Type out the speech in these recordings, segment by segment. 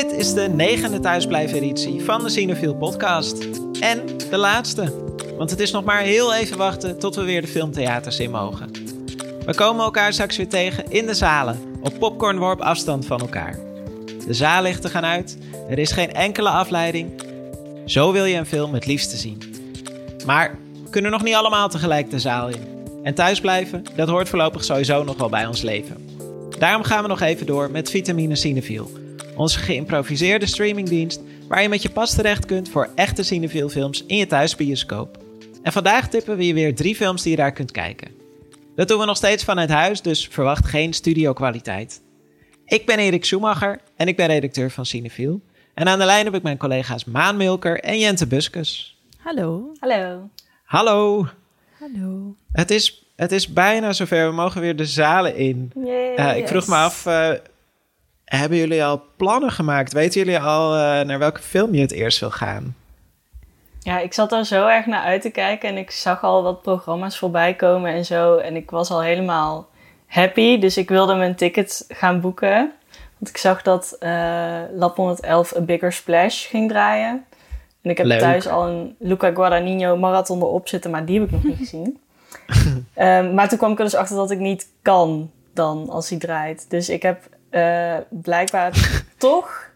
Dit is de negende thuisblijven-editie van de Cinefield podcast. En de laatste. Want het is nog maar heel even wachten tot we weer de filmtheaters in mogen. We komen elkaar straks weer tegen in de zalen, op popcornworp afstand van elkaar. De zaallichten gaan uit, er is geen enkele afleiding. Zo wil je een film het liefste zien. Maar we kunnen nog niet allemaal tegelijk de zaal in. En thuisblijven, dat hoort voorlopig sowieso nog wel bij ons leven. Daarom gaan we nog even door met Vitamine Cinefiel. Onze geïmproviseerde streamingdienst waar je met je pas terecht kunt voor echte films in je thuisbioscoop. En vandaag tippen we je weer drie films die je daar kunt kijken. Dat doen we nog steeds vanuit huis, dus verwacht geen studio-kwaliteit. Ik ben Erik Schumacher en ik ben redacteur van Cinefiel. En aan de lijn heb ik mijn collega's Maan Milker en Jente Buskus. Hallo. Hallo. Hallo. Hallo. Het is, het is bijna zover. We mogen weer de zalen in. Uh, ik vroeg me af, uh, hebben jullie al plannen gemaakt? Weten jullie al uh, naar welke film je het eerst wil gaan? Ja, ik zat er zo erg naar uit te kijken en ik zag al wat programma's voorbij komen en zo. En ik was al helemaal happy, dus ik wilde mijn ticket gaan boeken. Want ik zag dat uh, Lab 111 A Bigger Splash ging draaien. En ik heb Leuk. thuis al een Luca Guadagnino marathon erop zitten, maar die heb ik nog niet gezien. um, maar toen kwam ik er dus achter dat ik niet kan dan als hij draait. Dus ik heb uh, blijkbaar toch,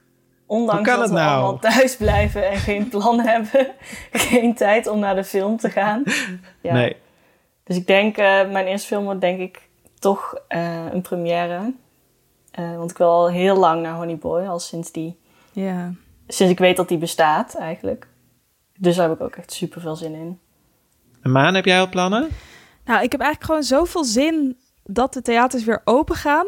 ondanks dat we nou? allemaal thuis blijven en geen plan hebben, geen tijd om naar de film te gaan. Ja. Nee. Dus ik denk, uh, mijn eerste film wordt denk ik toch uh, een première. Uh, want ik wil al heel lang naar Honey Boy, al sinds die... Ja. Sinds ik weet dat die bestaat, eigenlijk. Dus daar heb ik ook echt super veel zin in. En Maan, heb jij al plannen? Nou, ik heb eigenlijk gewoon zoveel zin dat de theaters weer open gaan.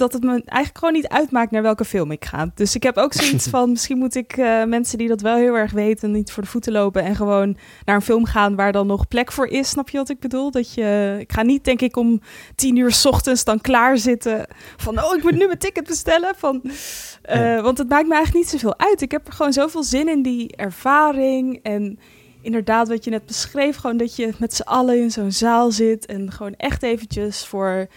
Dat het me eigenlijk gewoon niet uitmaakt naar welke film ik ga. Dus ik heb ook zoiets van: misschien moet ik uh, mensen die dat wel heel erg weten, niet voor de voeten lopen. En gewoon naar een film gaan waar dan nog plek voor is. Snap je wat ik bedoel? Dat je, ik ga niet, denk ik, om tien uur s ochtends dan klaar zitten. Van: oh, ik moet nu mijn ticket bestellen. Van, uh, want het maakt me eigenlijk niet zoveel uit. Ik heb er gewoon zoveel zin in die ervaring. En inderdaad, wat je net beschreef, gewoon dat je met z'n allen in zo'n zaal zit. En gewoon echt eventjes voor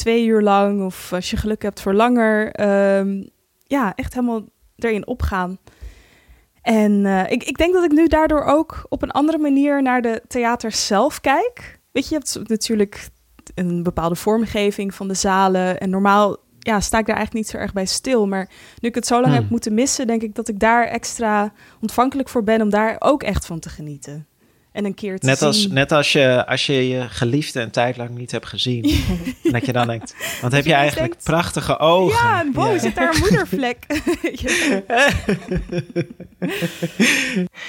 twee uur lang, of als je geluk hebt voor langer, um, ja, echt helemaal erin opgaan. En uh, ik, ik denk dat ik nu daardoor ook op een andere manier naar de theater zelf kijk. Weet je, je hebt natuurlijk een bepaalde vormgeving van de zalen. En normaal ja, sta ik daar eigenlijk niet zo erg bij stil. Maar nu ik het zo lang Hmm. heb moeten missen, denk ik dat ik daar extra ontvankelijk voor ben om daar ook echt van te genieten. En een keer te Net zien. als, net als je, als je je geliefde een tijd lang niet hebt gezien. en dat je dan denkt, want heb je je eigenlijk denkt, prachtige ogen. Ja, en wow, Ja. zit daar een moedervlek.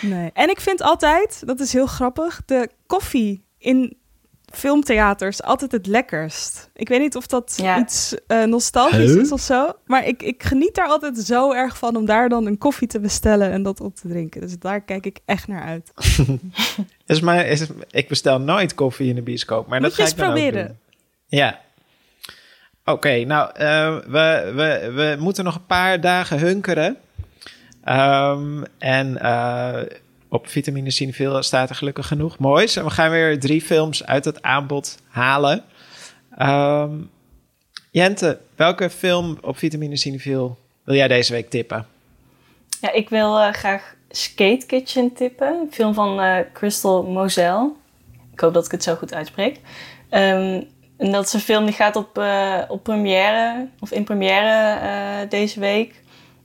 nee. En ik vind altijd, dat is heel grappig, de koffie in filmtheaters altijd het lekkerst. Ik weet niet of dat Ja. iets uh, nostalgisch Huh? is of zo. Maar ik, ik geniet daar altijd zo erg van om daar dan een koffie te bestellen en dat op te drinken. Dus daar kijk ik echt naar uit. Is maar, is, ik bestel nooit koffie in de bioscoop, maar Moet dat je ga eens ik dan ook proberen. doen. Ja. Oké, nou, eh, we, we, we moeten nog een paar dagen hunkeren. Ehm, en eh, op Vitamine Cineville staat er gelukkig genoeg moois. En we gaan weer drie films uit het aanbod halen. Ehm, Jente, welke film op Vitamine Cineville wil jij deze week tippen? Ja, ik wil uh, graag Skate Kitchen tippen. Een film van uh, Crystal Moselle. Ik hoop dat ik het zo goed uitspreek. Um, en dat is een film die gaat op, uh, op première, of in première deze week.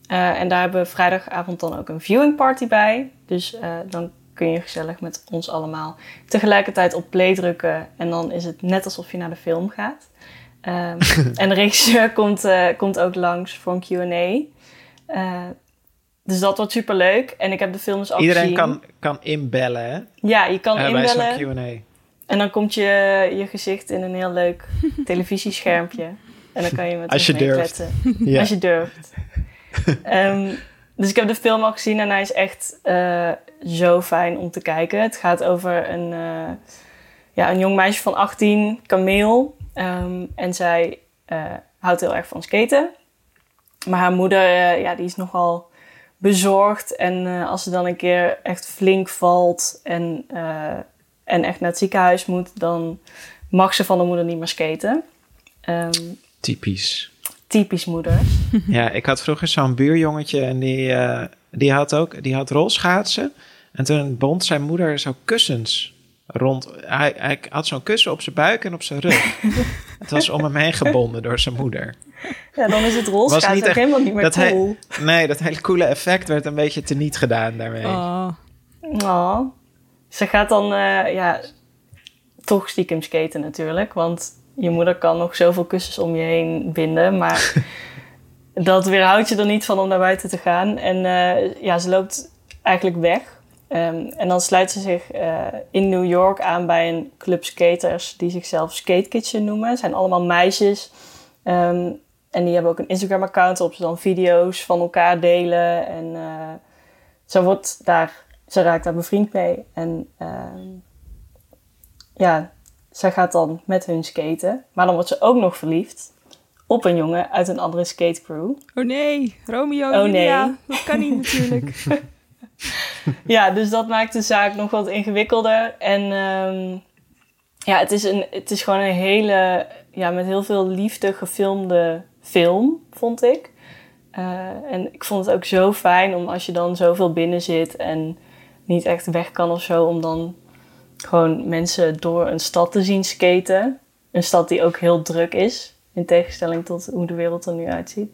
Uh, en daar hebben we vrijdagavond dan ook een viewing party bij. Dus dan kun je gezellig met ons allemaal tegelijkertijd op play drukken. En dan is het net alsof je naar de film gaat. Um, en de regisseur komt, uh, komt ook langs voor een Q&A. Dus dat wordt super leuk. En ik heb de films al Iedereen gezien. kan, kan inbellen, hè? Ja, je kan inbellen. Bij zo'n Q&A. En dan komt je, je gezicht in een heel leuk televisieschermpje. En dan kan je met Als je durft. Ja. Als je durft. um, dus ik heb de film al gezien en hij is echt uh, zo fijn om te kijken. Het gaat over een, uh, ja, een jong meisje van 18, Camille. Um, en zij uh, houdt heel erg van skaten. Maar haar moeder, ja, die is nogal bezorgd. En als ze dan een keer echt flink valt en, en echt naar het ziekenhuis moet, dan mag ze van de moeder niet meer skaten. Um, Typisch. Typisch moeder. Ja, ik had vroeger zo'n buurjongetje en die, uh, die had ook die had rolschaatsen. En toen bond zijn moeder zo kussens rond. Hij, hij had zo'n kussen op zijn buik en op zijn rug. het was om hem heen gebonden door zijn moeder. Ja, dan is het rolschaatsen ook helemaal niet meer dat cool. Nee, dat hele coole effect werd een beetje teniet gedaan daarmee. Oh. Oh. Ze gaat dan, uh, ja, toch stiekem skaten natuurlijk. Want je moeder kan nog zoveel kussens om je heen binden. Maar dat weerhoudt je er niet van om naar buiten te gaan. En uh, ja, ze loopt eigenlijk weg. Um, en dan sluit ze zich uh, in New York aan bij een club skaters die zichzelf Skate Kitchen noemen. Het zijn allemaal meisjes. Um, en die hebben ook een Instagram-account waarop ze dan video's van elkaar delen. En uh, ze wordt daar, ze raakt daar bevriend mee. En uh, ja, zij gaat dan met hun skaten. Maar dan wordt ze ook nog verliefd op een jongen uit een andere skatecrew. Oh nee, Romeo oh, Julia. Nee. Dat kan niet natuurlijk. ja, dus dat maakt de zaak nog wat ingewikkelder. En um, ja, het is, een, het is gewoon een hele, ja, met heel veel liefde gefilmde film, vond ik. Uh, en ik vond het ook zo fijn om als je dan zoveel binnen zit en niet echt weg kan of zo, om dan gewoon mensen door een stad te zien skaten. Een stad die ook heel druk is, in tegenstelling tot hoe de wereld er nu uitziet.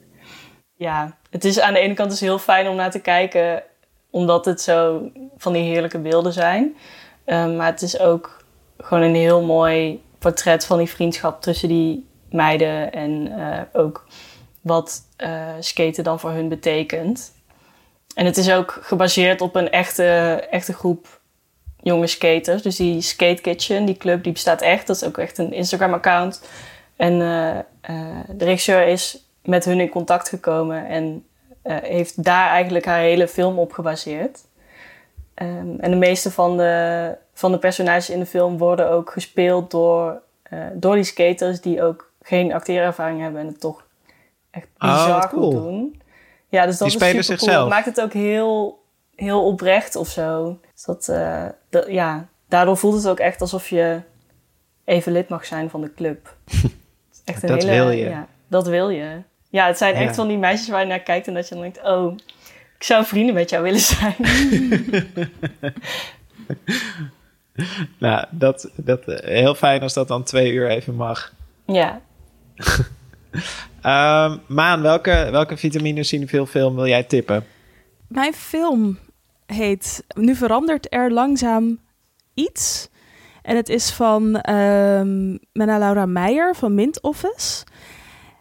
Ja, het is aan de ene kant dus heel fijn om naar te kijken, omdat het zo van die heerlijke beelden zijn. Um, maar het is ook gewoon een heel mooi portret van die vriendschap tussen die meiden en uh, ook wat uh, skaten dan voor hun betekent. En het is ook gebaseerd op een echte, echte groep jonge skaters. Dus die Skate Kitchen, die club, die bestaat echt. Dat is ook echt een Instagram-account. En uh, de regisseur is met hun in contact gekomen en heeft daar eigenlijk haar hele film op gebaseerd. Um, en de meeste van de, van de personages in de film worden ook gespeeld door, door die skaters die ook geen acteerervaring hebben en het toch echt oh, bizar cool. goed doen. Ja, dus dat Die is super zichzelf. cool. Maakt het ook heel, heel oprecht of zo. Dus dat, uh, dat, ja, daardoor voelt het ook echt alsof je even lid mag zijn van de club. echt een dat hele, wil je. Ja, dat wil je. Ja, het zijn echt Ja. van die meisjes waar je naar kijkt en dat je dan denkt, oh, ik zou vrienden met jou willen zijn. Nou, dat, dat, eh, heel fijn als dat dan twee uur even mag. ja. Ehm, Maan, welke, welke vitamine cinefil film wil jij tippen? Mijn film heet Nu verandert er langzaam iets. En het is van ehm Menna Laura Meijer van Mint Office.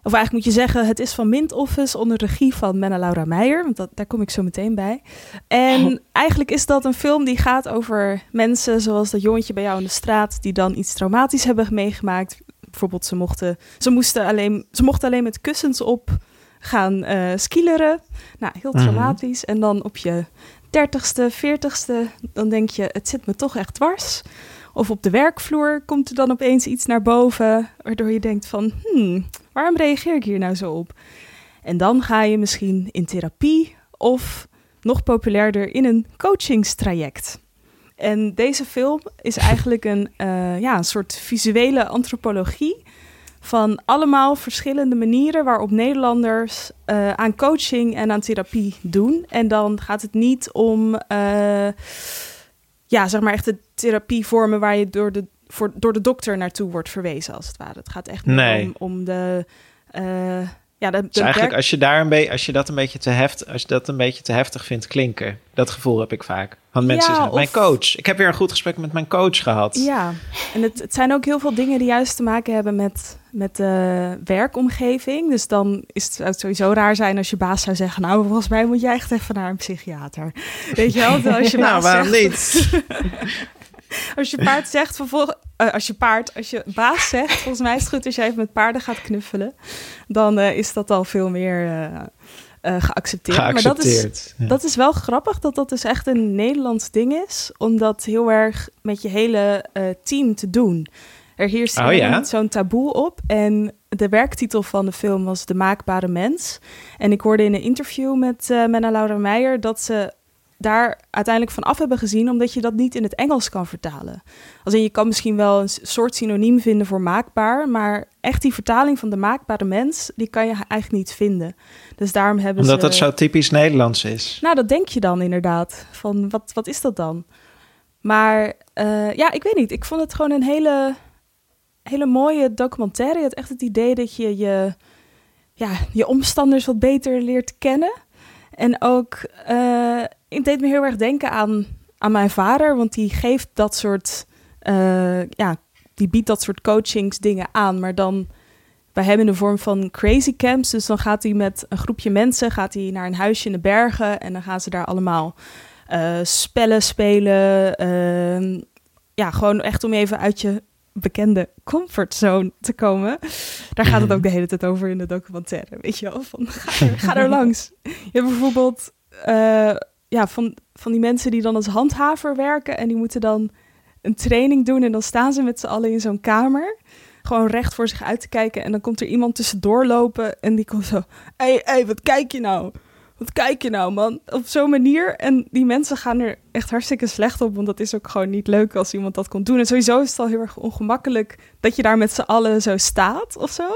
Of eigenlijk moet je zeggen, het is van Mint Office onder regie van Menna Laura Meijer. Want dat, daar kom ik zo meteen bij. En eigenlijk is dat een film die gaat over mensen zoals dat jongetje bij jou in de straat... die dan iets traumatisch hebben meegemaakt. Bijvoorbeeld, ze mochten, ze moesten alleen, ze mochten alleen met kussens op gaan eh skileren. Nou, heel Mhm. traumatisch. En dan op je dertigste, veertigste, dan denk je, het zit me toch echt dwars. Of op de werkvloer komt er dan opeens iets naar boven, waardoor je denkt van, hmm, waarom reageer ik hier nou zo op? En dan ga je misschien in therapie of nog populairder in een coachingstraject. En deze film is eigenlijk een, eh, ja, een soort visuele antropologie van allemaal verschillende manieren waarop Nederlanders eh, aan coaching en aan therapie doen. En dan gaat het niet om, eh, ja, zeg maar echt de therapievormen waar je door de, voor, door de dokter naartoe wordt verwezen, als het ware. Het gaat echt Nee. om, om de, eh, ja, de Dus eigenlijk als je, daar een beetje, als je dat een beetje te heft, als je dat een beetje te heftig vindt klinken, dat gevoel heb ik vaak. Want mensen Ja, zeggen, mijn of- coach. Ik heb weer een goed gesprek met mijn coach gehad. Ja, en het, het zijn ook heel veel dingen die juist te maken hebben met, met de werkomgeving. Dus dan is het, zou het sowieso raar zijn als je baas zou zeggen... nou, volgens mij moet jij echt even naar een psychiater. Weet je wel? Als je Nou, waarom zegt, niet? Als je paard zegt, vervolg, eh, als je paard, als je baas zegt... volgens mij is het goed als jij even met paarden gaat knuffelen... dan eh, is dat al veel meer eh, eh, geaccepteerd. Maar dat is, Geaccepteerd. Ja. dat is wel grappig dat dat dus echt een Nederlands ding is. Om dat heel erg met je hele team te doen. Er heerst Oh, ja? zo'n taboe op. En de werktitel van de film was De Maakbare Mens. En ik hoorde in een interview met Menna Laura Meijer dat ze daar uiteindelijk van af hebben gezien, omdat je dat niet in het Engels kan vertalen. Als in je kan misschien wel een soort synoniem vinden voor maakbaar, maar echt die vertaling van de maakbare mens, die kan je eigenlijk niet vinden. Dus daarom hebben Omdat ze. dat zo typisch Nederlands is. Nou, dat denk je dan inderdaad. Van wat, wat is dat dan? Maar eh, ja, ik weet niet. Ik vond het gewoon een hele, hele mooie documentaire. Je had echt het idee dat je je, ja, je omstanders wat beter leert kennen. En ook, uh, het deed me heel erg denken aan, aan mijn vader, want die geeft dat soort, uh, ja, die biedt dat soort coachingsdingen aan, maar dan bij hem in de vorm van crazy camps. Dus dan gaat hij met een groepje mensen gaat hij naar een huisje in de bergen en dan gaan ze daar allemaal uh, spellen spelen. Uh, ja, gewoon echt om even uit je bekende comfortzone te komen. Daar gaat het ook de hele tijd over in de documentaire, weet je wel. Van, ga, er, ga er langs. Je hebt bijvoorbeeld uh, ja, van, van die mensen die dan als handhaver werken... en die moeten dan een training doen... en dan staan ze met z'n allen in zo'n kamer... gewoon recht voor zich uit te kijken... en dan komt er iemand tussendoor lopen en die komt zo... hé, hey, hey, wat kijk je nou? Wat kijk je nou, man? Op zo'n manier. En die mensen gaan er echt hartstikke slecht op. Want dat is ook gewoon niet leuk als iemand dat kon doen. En sowieso is het al heel erg ongemakkelijk dat je daar met z'n allen zo staat of zo.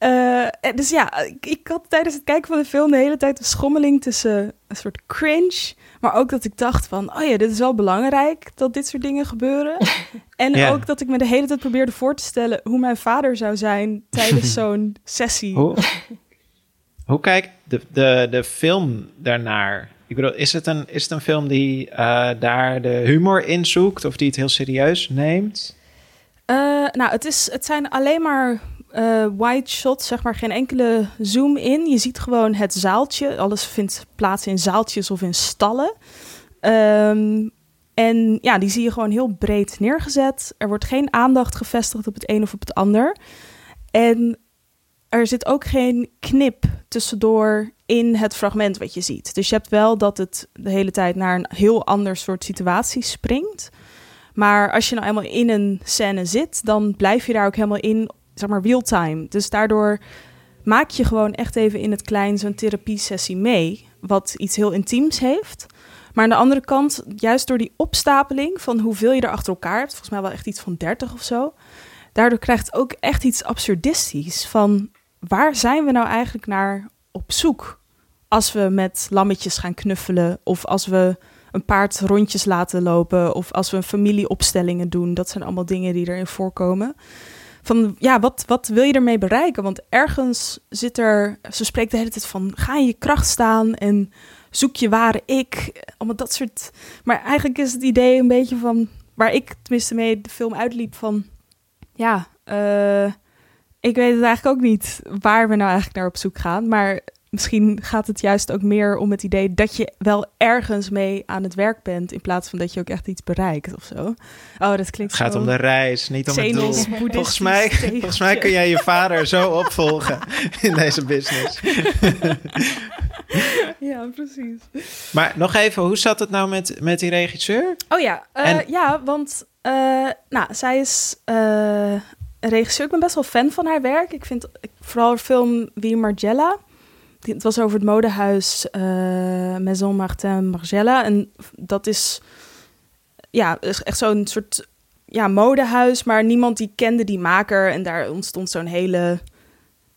Uh, dus ja, ik, ik, had tijdens het kijken van de film de hele tijd een schommeling tussen een soort cringe. Maar ook dat ik dacht van, oh ja, dit is wel belangrijk dat dit soort dingen gebeuren. en ook dat ik me de hele tijd probeerde voor te stellen hoe mijn vader zou zijn tijdens zo'n sessie. Hoe kijkt de, de, de film daarnaar? Ik bedoel, is het een, is het een film die eh, daar de humor in zoekt of die het heel serieus neemt? Eh, nou, het, is, het zijn alleen maar eh, wide shots, zeg maar, geen enkele zoom in. Je ziet gewoon het zaaltje. Alles vindt plaats in zaaltjes of in stallen. Ehm, en ja, die zie je gewoon heel breed neergezet. Er wordt geen aandacht gevestigd op het een of op het ander. En er zit ook geen knip tussendoor in het fragment wat je ziet. Dus je hebt wel dat het de hele tijd naar een heel ander soort situatie springt. Maar als je nou eenmaal in een scène zit, dan blijf je daar ook helemaal in, zeg maar, real-time. Dus daardoor maak je gewoon echt even in het klein zo'n therapiesessie mee, wat iets heel intiems heeft. Maar aan de andere kant, juist door die opstapeling van hoeveel je er achter elkaar hebt, volgens mij wel echt iets van 30 of zo, daardoor krijgt het ook echt iets absurdistisch van waar zijn we nou eigenlijk naar op zoek als we met lammetjes gaan knuffelen of als we een paard rondjes laten lopen of als we familieopstellingen doen. Dat zijn allemaal dingen die erin voorkomen. Van ja, wat, wat wil je ermee bereiken? Want ergens zit er, ze spreekt de hele tijd van ga in je kracht staan en zoek je ware ik. Allemaal dat soort. Maar eigenlijk is het idee een beetje van waar ik tenminste mee de film uitliep van ja, uh, ik weet het eigenlijk ook niet waar we nou eigenlijk naar op zoek gaan. Maar misschien gaat het juist ook meer om het idee dat je wel ergens mee aan het werk bent. In plaats van dat je ook echt iets bereikt of zo. Oh, dat klinkt Het gaat zo om de reis, niet om het doel. Volgens mij, volgens mij kun jij je vader zo opvolgen in deze business. Ja, precies. Maar nog even, hoe zat het nou met, met die regisseur? Oh ja, eh, En- ja, want eh, nou, zij is eh, regisseur. Ik ben best wel fan van haar werk. Ik vind vooral haar film Wie Margiela. Die- Het was over het modehuis eh, Maison Martin Margiela. En dat is ja, echt zo'n soort ja, modehuis, maar niemand die kende die maker. En daar ontstond zo'n hele...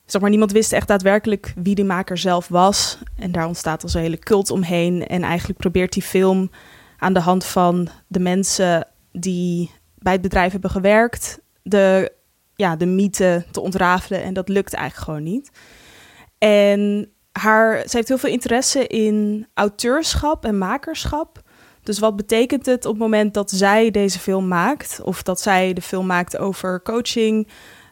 Zeg maar, niemand wist echt daadwerkelijk wie die maker zelf was. En daar ontstaat al zo'n hele cult omheen. En eigenlijk probeert die film aan de hand van de mensen die bij het bedrijf hebben gewerkt, de, ja, de mythe te ontrafelen. En dat lukt eigenlijk gewoon niet. En haar, ze heeft heel veel interesse in auteurschap en makerschap. Dus wat betekent het op het moment dat zij deze film maakt? Of dat zij de film maakt over coaching?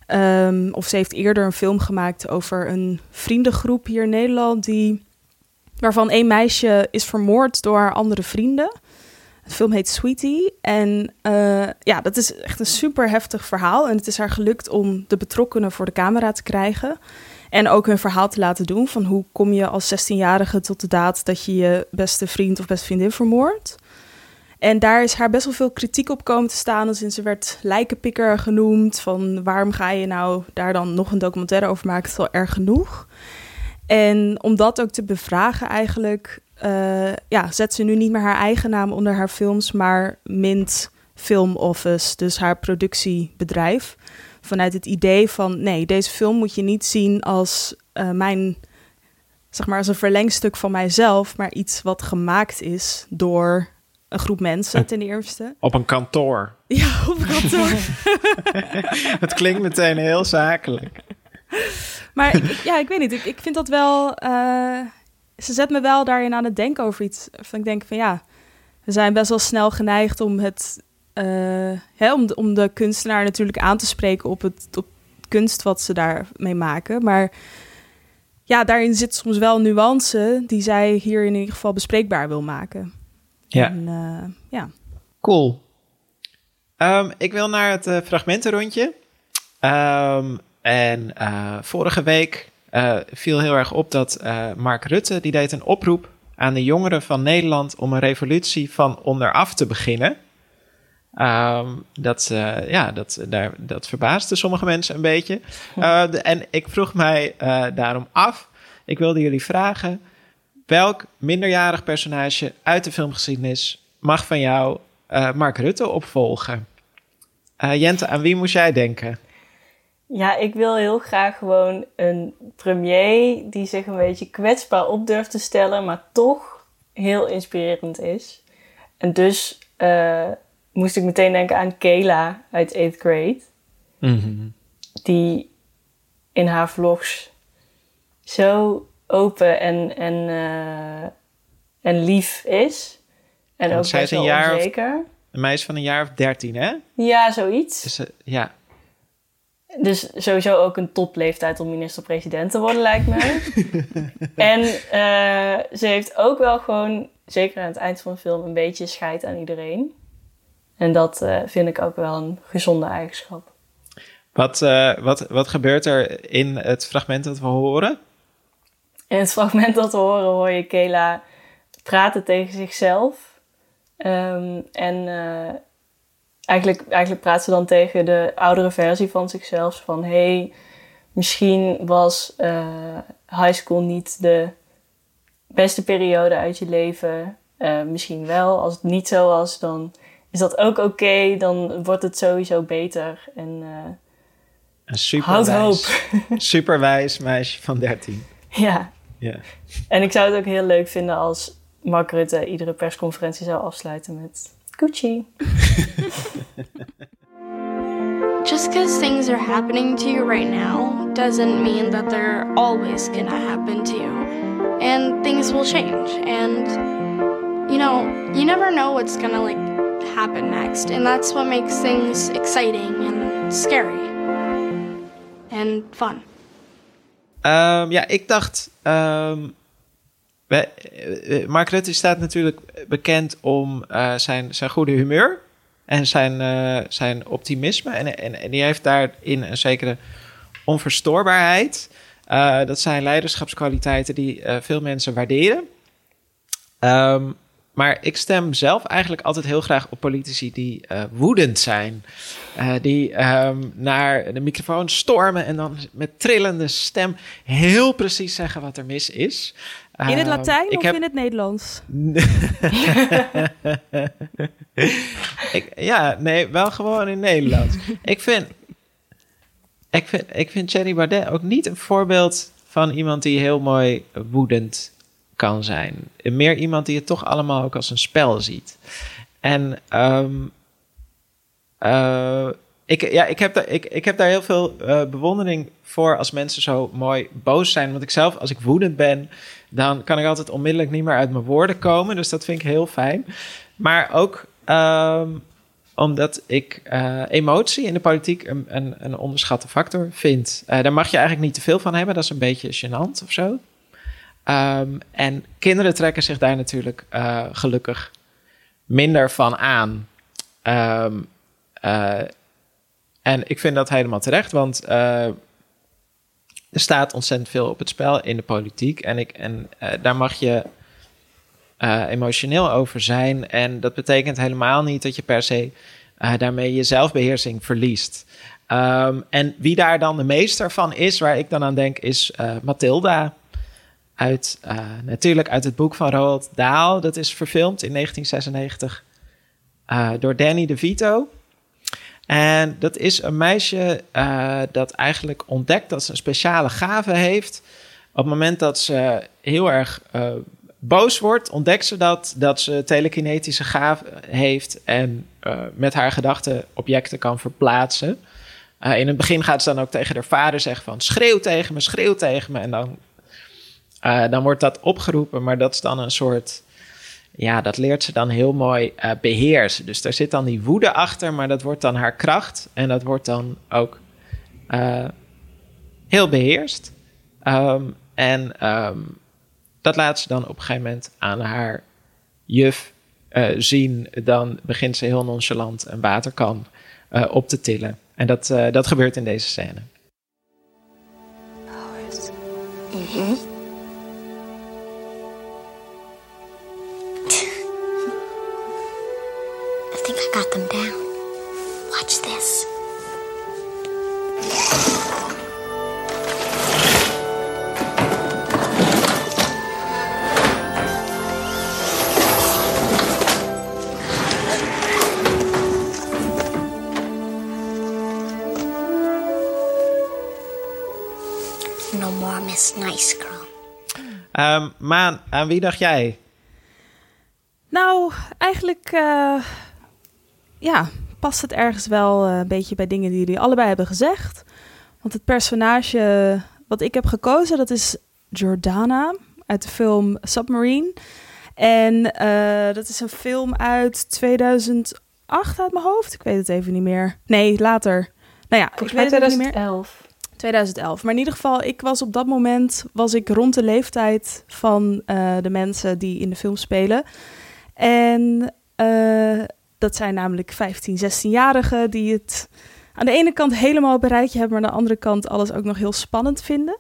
Ehm, of ze heeft eerder een film gemaakt over een vriendengroep hier in Nederland... Die, waarvan één meisje is vermoord door haar andere vrienden. De film heet Sweetie. En eh, ja, dat is echt een super heftig verhaal. En het is haar gelukt om de betrokkenen voor de camera te krijgen. En ook hun verhaal te laten doen. Van hoe kom je als 16-jarige tot de daad dat je je beste vriend of beste vriendin vermoordt. En daar is haar best wel veel kritiek op komen te staan. Dus ze werd lijkenpikker genoemd. Van waarom ga je nou daar dan nog een documentaire over maken? Het is wel erg genoeg. En om dat ook te bevragen eigenlijk, eh, ja, zet ze nu niet meer haar eigen naam onder haar films, maar Mint Film Office, dus haar productiebedrijf. Vanuit het idee van nee, deze film moet je niet zien als uh, mijn, zeg maar, als een verlengstuk van mijzelf, maar iets wat gemaakt is door een groep mensen ten eerste. Op een kantoor. Ja, op een kantoor. het klinkt meteen heel zakelijk. Maar ik, ja, ik weet niet. Ik, ik vind dat wel. Uh, ze zet me wel daarin aan het denken over iets. Van ik denk van ja, we zijn best wel snel geneigd om het. Uh, hè, om, de, om de kunstenaar natuurlijk aan te spreken op het op kunst wat ze daarmee maken. Maar ja, daarin zit soms wel nuance die zij hier in ieder geval bespreekbaar wil maken. Ja. En, uh, ja. Cool. Um, ik wil naar het uh, fragmentenrondje. Um, en uh, vorige week viel heel erg op dat Mark Rutte, die deed een oproep aan de jongeren van Nederland om een revolutie van onderaf te beginnen. Um, dat, ja, dat, daar, dat verbaasde sommige mensen een beetje. De, en ik vroeg mij daarom af, ik wilde jullie vragen, Welk minderjarig personage uit de filmgeschiedenis mag van jou uh, Mark Rutte opvolgen? Uh, Jente, aan wie moest jij denken? Ja, ik wil heel graag gewoon een premier die zich een beetje kwetsbaar op durft te stellen, maar toch heel inspirerend is. En dus uh, moest ik meteen denken aan Kayla uit 8th grade. Mm -hmm. Die in haar vlogs zo open en, en, uh, en lief is. En ook zij is een jaar onzeker. een meisje van een jaar of dertien, hè? Ja, zoiets. Dus, uh, ja. Dus sowieso ook een topleeftijd om minister-president te worden, lijkt me. en uh, ze heeft ook wel gewoon, zeker aan het eind van de film, een beetje scheid aan iedereen. En dat vind ik ook wel een gezonde eigenschap. Wat, wat, wat gebeurt er in het fragment dat we horen? In het fragment dat we horen, hoor je Kela praten tegen zichzelf. Um, en eigenlijk, eigenlijk praat ze dan tegen de oudere versie van zichzelf. Van hey, misschien was uh, high school niet de beste periode uit je leven. Uh, misschien wel. Als het niet zo was, dan is dat ook oké. Okay. Dan wordt het sowieso beter. En een superwijs, hoop. superwijs meisje van 13. Ja, ja. En ik zou het ook heel leuk vinden als Mark Rutte iedere persconferentie zou afsluiten met Gucci. Just because things are happening to you right now doesn't mean that they're always gonna happen to you. And things will change. And, you know, you never know what's gonna, like, happen next. And that's what makes things exciting and scary. And fun. Um, ja, ik dacht. Um, Mark Rutte staat natuurlijk bekend om uh, zijn, zijn goede humeur en zijn, uh, zijn optimisme. En, en, en, die heeft daarin een zekere onverstoorbaarheid. Uh, dat zijn leiderschapskwaliteiten die veel mensen waarderen. Um, maar ik stem zelf eigenlijk altijd heel graag op politici die woedend zijn. Die um, naar de microfoon stormen en dan met trillende stem heel precies zeggen wat er mis is. In het ehm, Latijn of heb... in het Nederlands? ik, ja, nee, wel gewoon in Nederlands. ik vind, ik vind, ik vind Baudet ook niet een voorbeeld van iemand die heel mooi woedend kan zijn. Meer iemand die het toch allemaal ook als een spel ziet. En um, uh, ik, ja, ik, heb daar, ik, ik heb daar heel veel uh, bewondering voor als mensen zo mooi boos zijn. Want ik zelf, als ik woedend ben, dan kan ik altijd onmiddellijk niet meer uit mijn woorden komen. Dus dat vind ik heel fijn. Maar ook um, omdat ik uh, emotie in de politiek een, een, onderschatte factor vind. Uh, daar mag je eigenlijk niet te veel van hebben. Dat is een beetje gênant of zo. Um, en kinderen trekken zich daar natuurlijk gelukkig minder van aan. Um, en ik vind dat helemaal terecht, want uh, er staat ontzettend veel op het spel in de politiek. En, ik, en daar mag je emotioneel over zijn. En dat betekent helemaal niet dat je per se daarmee je zelfbeheersing verliest. Um, en wie daar dan de meester van is, waar ik dan aan denk, is Mathilda. uit, natuurlijk uit het boek van Roald Dahl. Dat is verfilmd in 1996 uh, door Danny DeVito. En dat is een meisje uh, dat eigenlijk ontdekt dat ze een speciale gave heeft. Op het moment dat ze heel erg boos wordt, ontdekt ze dat, dat ze telekinetische gave heeft en met haar gedachten objecten kan verplaatsen. In het begin gaat ze dan ook tegen haar vader zeggen van schreeuw tegen me, schreeuw tegen me. En dan, dan wordt dat opgeroepen, maar dat is dan een soort, ja, dat leert ze dan heel mooi uh, beheersen. Dus daar zit dan die woede achter, maar dat wordt dan haar kracht. En dat wordt dan ook heel beheerst. Um, en um, dat laat ze dan op een gegeven moment aan haar juf zien. Dan begint ze heel nonchalant een waterkan op te tillen. En dat, dat gebeurt in deze scène. Powers. Mm-hmm. I Nice Girl. Um, Maan, aan wie dacht jij? Nou, eigenlijk uh, ja, past het ergens wel uh, een beetje bij dingen die jullie allebei hebben gezegd. Want het personage wat ik heb gekozen, dat is Jordana uit de film Submarine. En uh, dat is een film uit 2008 uit mijn hoofd. Ik weet het even niet meer. Nee, later. Nou ja, Volgens ik weet het even niet meer. 2011. 2011. Maar in ieder geval, ik was op dat moment was ik rond de leeftijd van uh, de mensen die in de film spelen. En uh, dat zijn namelijk 15, 16-jarigen die het aan de ene kant helemaal op een rijtje hebben, maar aan de andere kant alles ook nog heel spannend vinden.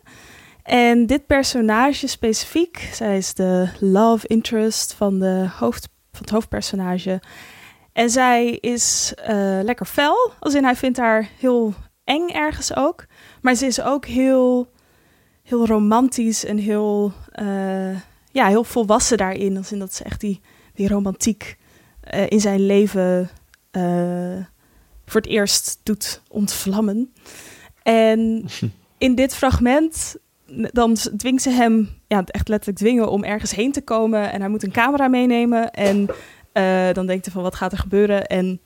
En dit personage specifiek, zij is de love interest van, de hoofd, van het hoofdpersonage. En zij is uh, lekker fel, als in hij vindt haar heel eng ergens ook. Maar ze is ook heel, heel romantisch en heel, uh, ja, heel volwassen daarin. Als in dat ze echt die, die romantiek uh, in zijn leven uh, voor het eerst doet ontvlammen. En in dit fragment, dan dwingt ze hem, ja, echt letterlijk dwingen om ergens heen te komen. En hij moet een camera meenemen. En dan denkt hij van, wat gaat er gebeuren? En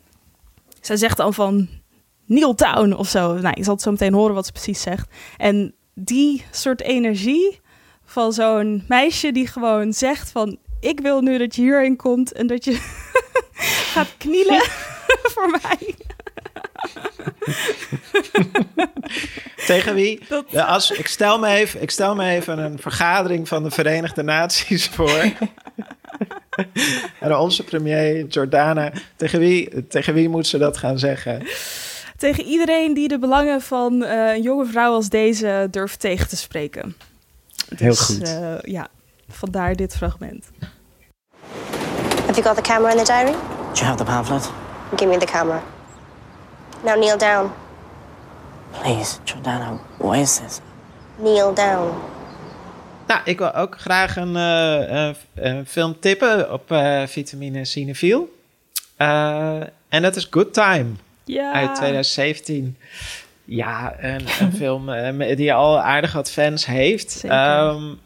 zij zegt dan van, Neil Town of zo. Nou, je zal het zo meteen horen wat ze precies zegt. En die soort energie van zo'n meisje die gewoon zegt van... ik wil nu dat je hierin komt en dat je gaat knielen voor mij. Tegen wie? Dat... Ja, als, ik, stel me even, ik stel me even een vergadering van de Verenigde Naties voor. en onze premier Jordana. Tegen wie, tegen wie moet ze dat gaan zeggen? Tegen iedereen die de belangen van uh, een jonge vrouw als deze durft tegen te spreken. Heel dus, goed. Uh, ja, vandaar dit fragment. Have you got the camera in the diary? Do you have the pamphlet? Give me the camera. Now kneel down. Please, Jordana, what is this? Kneel down. Nou, ik wil ook graag een, uh, een, een film tippen op uh, Vitamine Cinefiel. Uh, en dat is Good Time. Ja. Uit 2017. Ja, een, een film uh, die al aardig wat fans heeft. Um,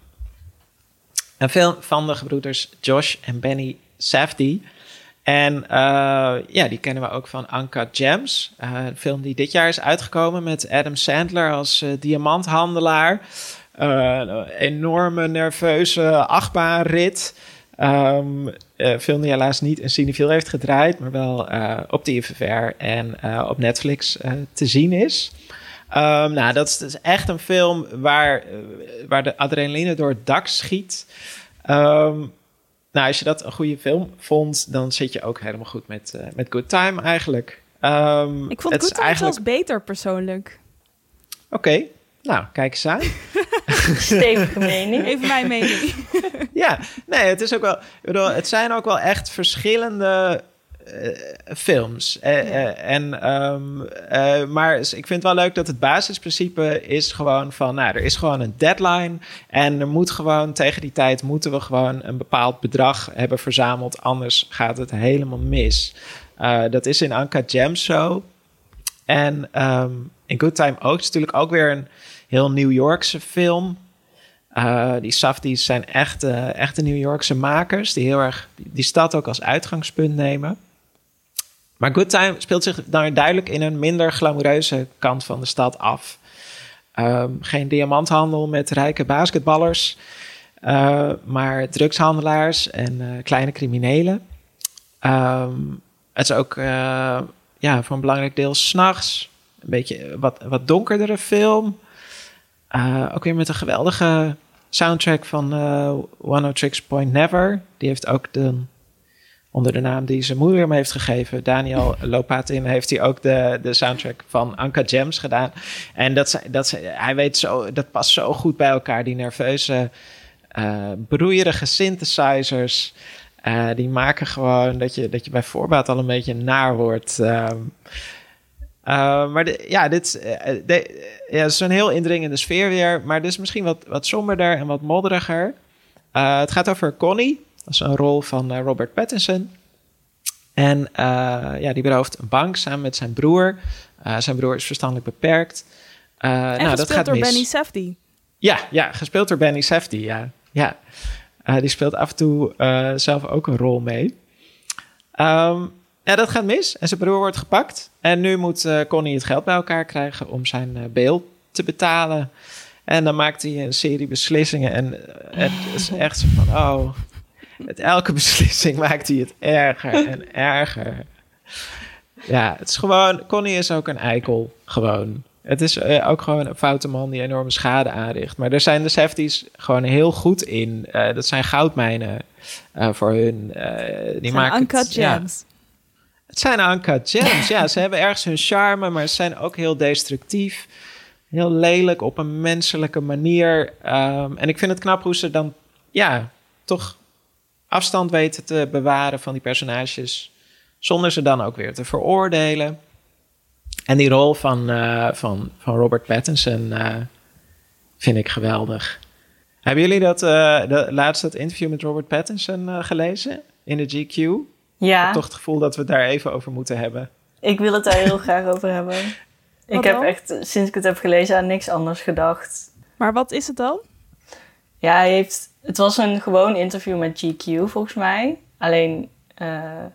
een film van de gebroeders Josh en Benny Safdie. En uh, ja, die kennen we ook van Anka Gems. Uh, een film die dit jaar is uitgekomen met Adam Sandler als uh, diamanthandelaar. een enorme nerveuze achtbaanrit. Um, uh, film die helaas niet in Cineville heeft gedraaid, maar wel uh, op de IFFR en uh, op Netflix te zien is. Um, nou, dat is, dat is, echt een film waar, waar de adrenaline door het dak schiet. Um, nou, als je dat een goede film vond, dan zit je ook helemaal goed met, met Good Time eigenlijk. Ik vond Good Time eigenlijk... zelfs beter persoonlijk. Oké, okay. Nou, kijk eens aan. Stevige mening. Even mijn mening. ja, nee, het is ook wel. Ik bedoel, het zijn ook wel echt verschillende films. en, ehm, maar ik vind het wel leuk dat het basisprincipe is gewoon van... Nou, er is gewoon een deadline. En er moet gewoon tegen die tijd moeten we gewoon een bepaald bedrag hebben verzameld. Anders gaat het helemaal mis. dat is in Anka Jam zo. En ehm, in Good Time ook. Het is natuurlijk ook weer een heel New Yorkse film. Uh, die Safties zijn echte, echte New Yorkse makers die heel erg die stad ook als uitgangspunt nemen. Maar Good Time speelt zich dan duidelijk in een minder glamoureuze kant van de stad af. Ehm, geen diamanthandel met rijke basketballers, uh, maar drugshandelaars en uh, kleine criminelen. Um, het is ook ja, voor een belangrijk deel s'nachts. Een beetje wat, wat donkerdere film. ook weer met een geweldige soundtrack van uh, One Tricks Point Never. Die heeft ook de, onder de naam die zijn moeder hem heeft gegeven, Daniel Lopatin, heeft hij ook de, de soundtrack van Anka Gems gedaan. En dat, dat, hij weet zo, dat past zo goed bij elkaar, die nerveuze, uh, broeierige synthesizers. Uh, die maken gewoon dat je, dat je bij voorbaat al een beetje naar wordt. Um, uh, maar ja, dit uh, de, ja, is een heel indringende sfeer weer. Maar dit is misschien wat, wat somberder en wat modderiger. Uh, het gaat over Connie. Dat is een rol van Robert Pattinson. En ja, die berooft een bank samen met zijn broer. zijn broer is verstandelijk beperkt. en nou, dat gaat door mis. Benny Safdie. Ja, ja, gespeeld door Benny Safdie, ja. ja. die speelt af en toe zelf ook een rol mee. Um, ja, dat gaat mis. En zijn broer wordt gepakt. En nu moet uh, Connie het geld bij elkaar krijgen om zijn uh, bail te betalen. En dan maakt hij een serie beslissingen. En uh, het is echt zo van, oh... Met elke beslissing maakt hij het erger en erger. Ja, het is gewoon... Connie is ook een eikel, gewoon. Het is ook gewoon een foute man die enorme schade aanricht. Maar daar zijn de Safties gewoon heel goed in. dat zijn goudmijnen voor hun. die maken uncut gems. Ja, het zijn uncut gems. ja, ze hebben ergens hun charme, maar ze zijn ook heel destructief. Heel lelijk op een menselijke manier. Um, en ik vind het knap hoe ze dan, ja, toch afstand weten te bewaren van die personages. Zonder ze dan ook weer te veroordelen. En die rol van, uh, van, van Robert Pattinson uh, vind ik geweldig. Hebben jullie dat uh, de, laatst dat interview met Robert Pattinson gelezen in de GQ? Ja. Ik heb toch het gevoel dat we het daar even over moeten hebben. Ik wil het daar heel graag over hebben. ik heb echt, sinds ik het heb gelezen, aan niks anders gedacht. Maar wat is het dan? Ja, hij heeft, het was een gewoon interview met GQ volgens mij. Alleen, uh,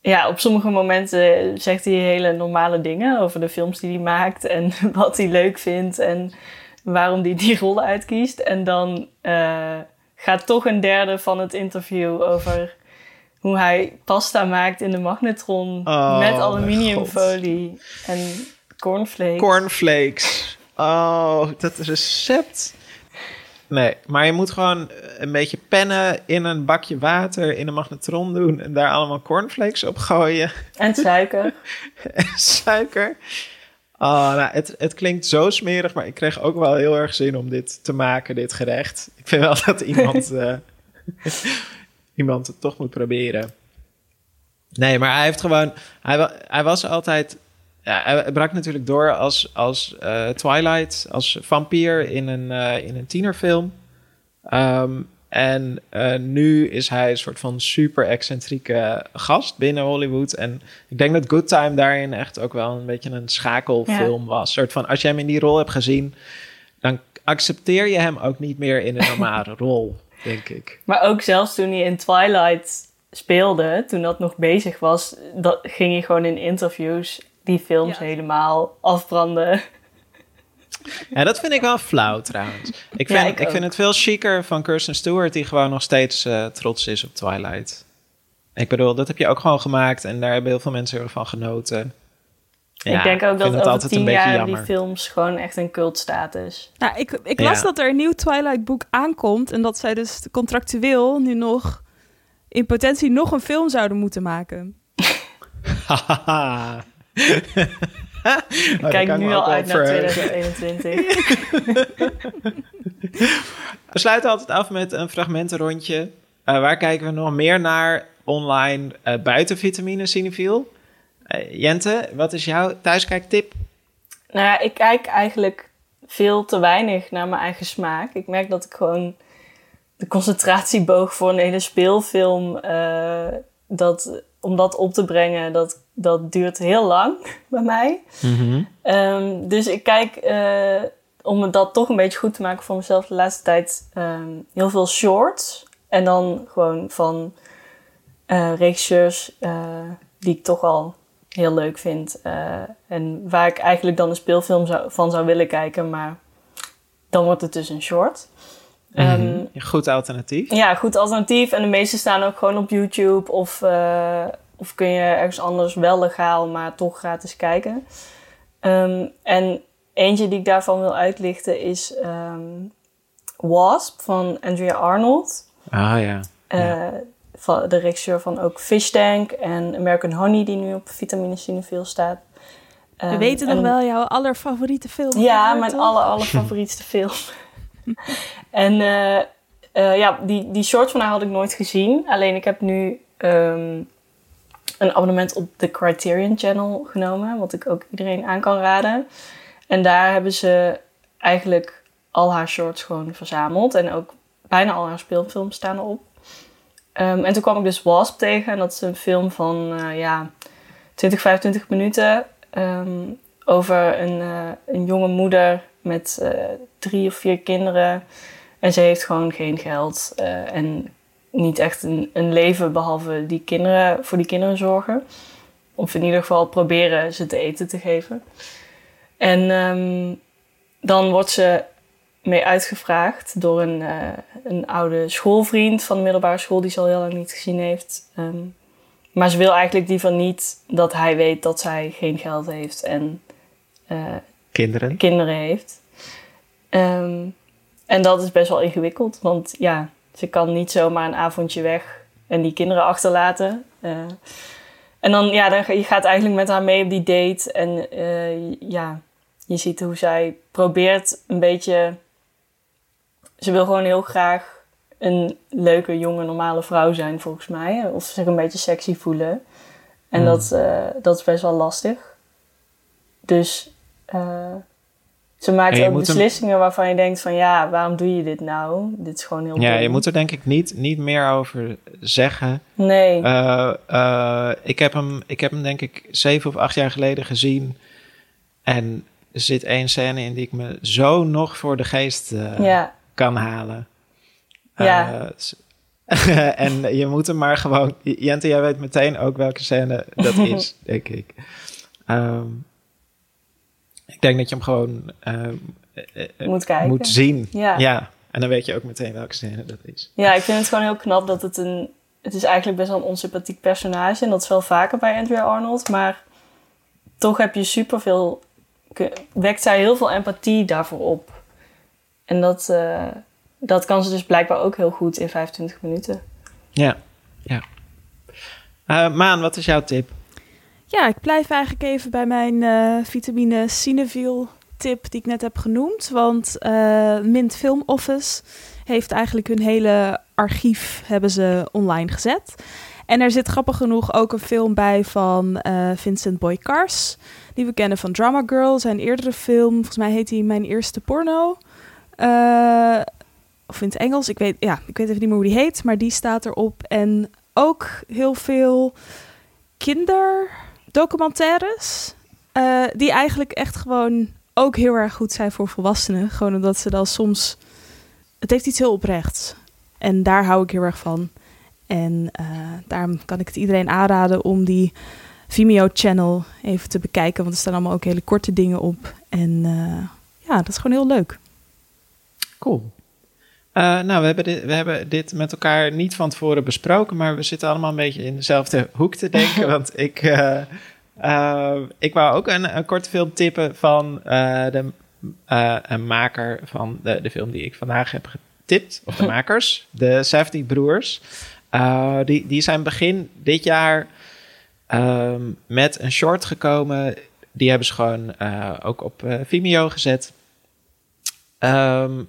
ja, op sommige momenten zegt hij hele normale dingen over de films die hij maakt en wat hij leuk vindt en waarom hij die rollen uitkiest. En dan uh, gaat toch een derde van het interview over hoe hij pasta maakt in de magnetron oh, met aluminiumfolie en cornflakes. Cornflakes. Oh, dat recept. Nee, maar je moet gewoon een beetje pennen in een bakje water in een magnetron doen en daar allemaal cornflakes op gooien. En suiker. en suiker. Oh, nou, het, het klinkt zo smerig, maar ik kreeg ook wel heel erg zin om dit te maken, dit gerecht. Ik vind wel dat iemand uh, iemand het toch moet proberen. Nee, maar hij heeft gewoon. Hij, hij was altijd. Ja, hij brak natuurlijk door als, als uh, Twilight, als vampier in een, uh, in een tienerfilm. Um, en uh, nu is hij een soort van super excentrieke gast binnen Hollywood. En ik denk dat Good Time daarin echt ook wel een beetje een schakelfilm was. Een soort van, als je hem in die rol hebt gezien, dan accepteer je hem ook niet meer in een normale rol denk ik. Maar ook zelfs toen hij in Twilight speelde, toen dat nog bezig was, dat, ging hij gewoon in interviews die films helemaal afbranden. Ja, dat vind ik wel flauw trouwens. Ik vind, ik, vind het veel chiquer van Kirsten Stewart, die gewoon nog steeds uh, trots is op Twilight. Ik bedoel, dat heb je ook gewoon gemaakt en daar hebben heel veel mensen ervan genoten ik denk ook dat over tien jaar die films gewoon echt een cultstatus. Nou, ik, ik las dat er een nieuw Twilight boek aankomt en dat zij dus contractueel nu nog in potentie nog een film zouden moeten maken. ik kijk nu al uit naar 2021. We sluiten altijd af met een fragmentenrondje. Eh, waar kijken we nog meer naar online uh, buiten vitamine cinefiel? Uh, Jente, wat is jouw thuiskijktip? Nou ja, ik kijk eigenlijk veel te weinig naar mijn eigen smaak. Ik merk dat ik gewoon de concentratieboog voor een hele speelfilm, dat, om dat op te brengen, dat, dat duurt heel lang bij mij. Mm -hmm. um, dus ik kijk om dat toch een beetje goed te maken voor mezelf de laatste tijd um, heel veel shorts. En dan gewoon van uh, regisseurs die ik toch al heel leuk vind. Uh, en waar ik eigenlijk dan een speelfilm zou, van zou willen kijken, maar dan wordt het dus een short. Mm -hmm. um, goed alternatief. Ja, goed alternatief. En de meeste staan ook gewoon op YouTube of, of kun je ergens anders wel legaal, maar toch gratis kijken. Um, en Eentje die ik daarvan wil uitlichten is um, Wasp van Andrea Arnold. Ah ja. Uh, van de regisseur van ook Fish Tank en American Honey, die nu op Vitamine Cinefil staat. Um, We weten nog wel jouw allerfavoriete film. Ja, mijn aller, allerfavorietste film. en uh, uh, ja, die, die short van haar had ik nooit gezien. Alleen ik heb nu um, een abonnement op de Criterion Channel genomen. Wat ik ook iedereen aan kan raden. En daar hebben ze eigenlijk al haar shorts gewoon verzameld. En ook bijna al haar speelfilms staan erop. Um, en toen kwam ik dus Wasp tegen. En dat is een film van uh, ja, 20, 25 minuten. Um, over een, uh, een jonge moeder met uh, drie of vier kinderen. En ze heeft gewoon geen geld. en niet echt een, een leven behalve die kinderen, voor die kinderen zorgen. Of in ieder geval proberen ze te eten te geven. En um, dan wordt ze mee uitgevraagd door een, uh, een oude schoolvriend van de middelbare school die ze al heel lang niet gezien heeft. Um, maar ze wil eigenlijk liever niet dat hij weet dat zij geen geld heeft en uh, kinderen. kinderen heeft. Um, en dat is best wel ingewikkeld, want ja, ze kan niet zomaar een avondje weg en die kinderen achterlaten. Uh, en dan, ja, dan, je gaat eigenlijk met haar mee op die date en ja je ziet hoe zij probeert een beetje. Ze wil gewoon heel graag een leuke, jonge, normale vrouw zijn, volgens mij. Of zich een beetje sexy voelen. En dat, uh, dat is best wel lastig. Dus uh, ze maakt ook beslissingen hem... waarvan je denkt van... ja, waarom doe je dit nou? Dit is gewoon heel Ja, je moet er denk ik niet, niet meer over zeggen. Nee. Uh, ik, heb hem, ik heb hem denk ik zeven of acht jaar geleden gezien. En er zit één scène in die ik me zo nog voor de geest ja. Kan halen. Ja. Uh, en je moet hem maar gewoon... Jente, jij weet meteen ook welke scène dat is, denk ik. Um, ik denk dat je hem gewoon uh, moet, kijken. moet zien. Ja. ja. En dan weet je ook meteen welke scène dat is. Ja, ik vind het gewoon heel knap dat het een... Het is eigenlijk best wel een onsympathiek personage. En dat is wel vaker bij Andrea Arnold. Maar toch heb je superveel wekt zij heel veel empathie daarvoor op. En dat, uh, dat kan ze dus blijkbaar ook heel goed in 25 minuten. Ja, ja. Uh, Maan, wat is jouw tip? Ja, ik blijf eigenlijk even bij mijn uh, vitamine Cineville tip die ik net heb genoemd. Want Mint Film Office heeft eigenlijk hun hele archief hebben ze online gezet. En er zit grappig genoeg ook een film bij van Vincent Boy Cars die we kennen van Drama Girl. Zijn eerdere film, volgens mij heet hij Mijn Eerste Porno. Uh, of in het Engels, ik weet, ja, ik weet even niet meer hoe die heet, maar die staat erop. En ook heel veel kinderdocumentaires, uh, die eigenlijk echt gewoon ook heel erg goed zijn voor volwassenen. Gewoon omdat ze dan soms, het heeft iets heel oprechts. En daar hou ik heel erg van. En uh, daarom kan ik het iedereen aanraden om die Vimeo-channel even te bekijken. Want er staan allemaal ook hele korte dingen op. En ja, dat is gewoon heel leuk. Cool. Uh, nou, we hebben, dit, we hebben dit met elkaar niet van tevoren besproken, maar we zitten allemaal een beetje in dezelfde hoek te denken. want ik, uh, ik wou ook een, een korte film tippen van de een maker van de, de film die ik vandaag heb getipt, of de makers, de Safety Broers. die, die zijn begin dit jaar Um, met een short gekomen. Die hebben ze gewoon ook op Vimeo gezet. Um,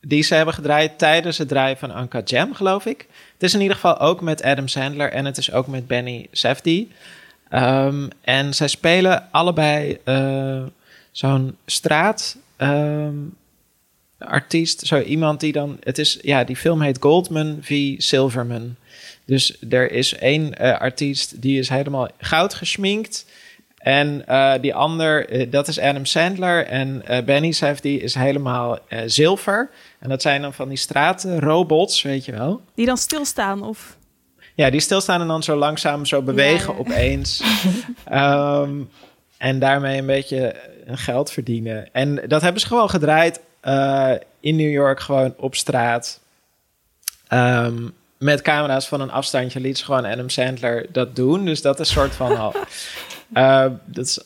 die ze hebben gedraaid tijdens het draaien van Anka Jam, geloof ik. Het is in ieder geval ook met Adam Sandler en het is ook met Benny Safdie. Um, en zij spelen allebei uh, zo'n straat. Um, artiest, zo iemand die dan. Het is, ja, die film heet Goldman v. Silverman. Dus er is één uh, artiest die is helemaal goud geschminkt. En uh, die ander, uh, dat is Adam Sandler. En Benny Safdie is helemaal zilver. En dat zijn dan van die stratenrobots, weet je wel. Die dan stilstaan of... Ja, die stilstaan en dan zo langzaam zo bewegen ja, opeens. um, en daarmee een beetje geld verdienen. En dat hebben ze gewoon gedraaid uh, in New York, gewoon op straat. Um, met camera's van een afstandje liet ze gewoon Adam Sandler dat doen. Dus dat is soort van al. Uh, dat is,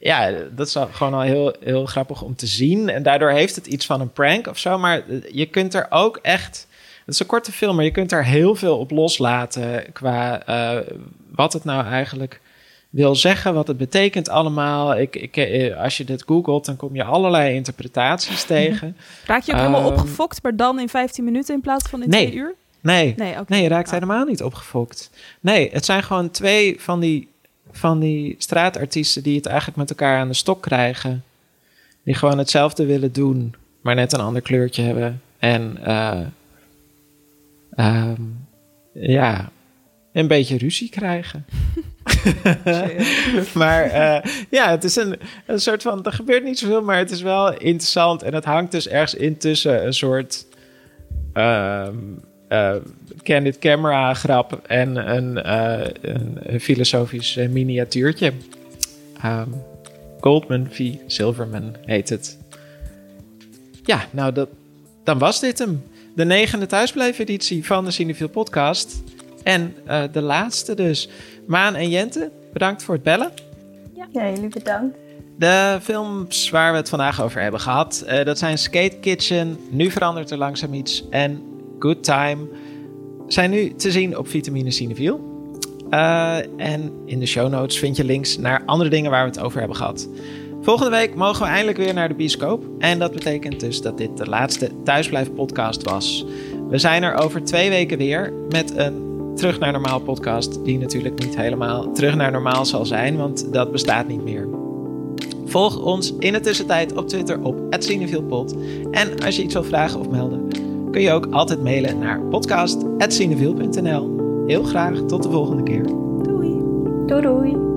ja, dat is gewoon al heel, heel grappig om te zien. En daardoor heeft het iets van een prank of zo. Maar je kunt er ook echt. Het is een korte film, maar je kunt er heel veel op loslaten. Qua uh, wat het nou eigenlijk wil zeggen, wat het betekent allemaal. Ik, ik, als je dit googelt, dan kom je allerlei interpretaties tegen. Raak je ook um, helemaal opgefokt, maar dan in 15 minuten in plaats van in nee, 2 uur? Nee, nee, okay. nee je raakt oh. helemaal niet opgefokt. Nee, het zijn gewoon twee van die, van die straatartiesten die het eigenlijk met elkaar aan de stok krijgen. Die gewoon hetzelfde willen doen, maar net een ander kleurtje hebben. En uh, um, ja, een beetje ruzie krijgen. maar uh, ja, het is een, een soort van. Er gebeurt niet zoveel, maar het is wel interessant. En het hangt dus ergens intussen een soort. Uh, candid camera grap en een, uh, een, een filosofisch miniatuurtje. Um, Goldman v. Silverman heet het. Ja, nou, dat, dan was dit hem. De negende thuisblijfeditie van de Cinefiel podcast. En uh, de laatste dus. Maan en Jente, bedankt voor het bellen. Ja, ja jullie bedankt. De films waar we het vandaag over hebben gehad, uh, dat zijn Skate Kitchen, Nu verandert er langzaam iets en Good Time, zijn nu te zien op Vitamine Cineviel. Uh, en in de show notes vind je links naar andere dingen waar we het over hebben gehad. Volgende week mogen we eindelijk weer naar de bioscoop. En dat betekent dus dat dit de laatste Thuisblijf podcast was. We zijn er over twee weken weer met een Terug naar Normaal podcast, die natuurlijk niet helemaal terug naar normaal zal zijn, want dat bestaat niet meer. Volg ons in de tussentijd op Twitter op @cinevielpod. En als je iets wil vragen of melden, kun je ook altijd mailen naar podcast@cineviel.nl. Heel graag tot de volgende keer. Doei. Doei doei.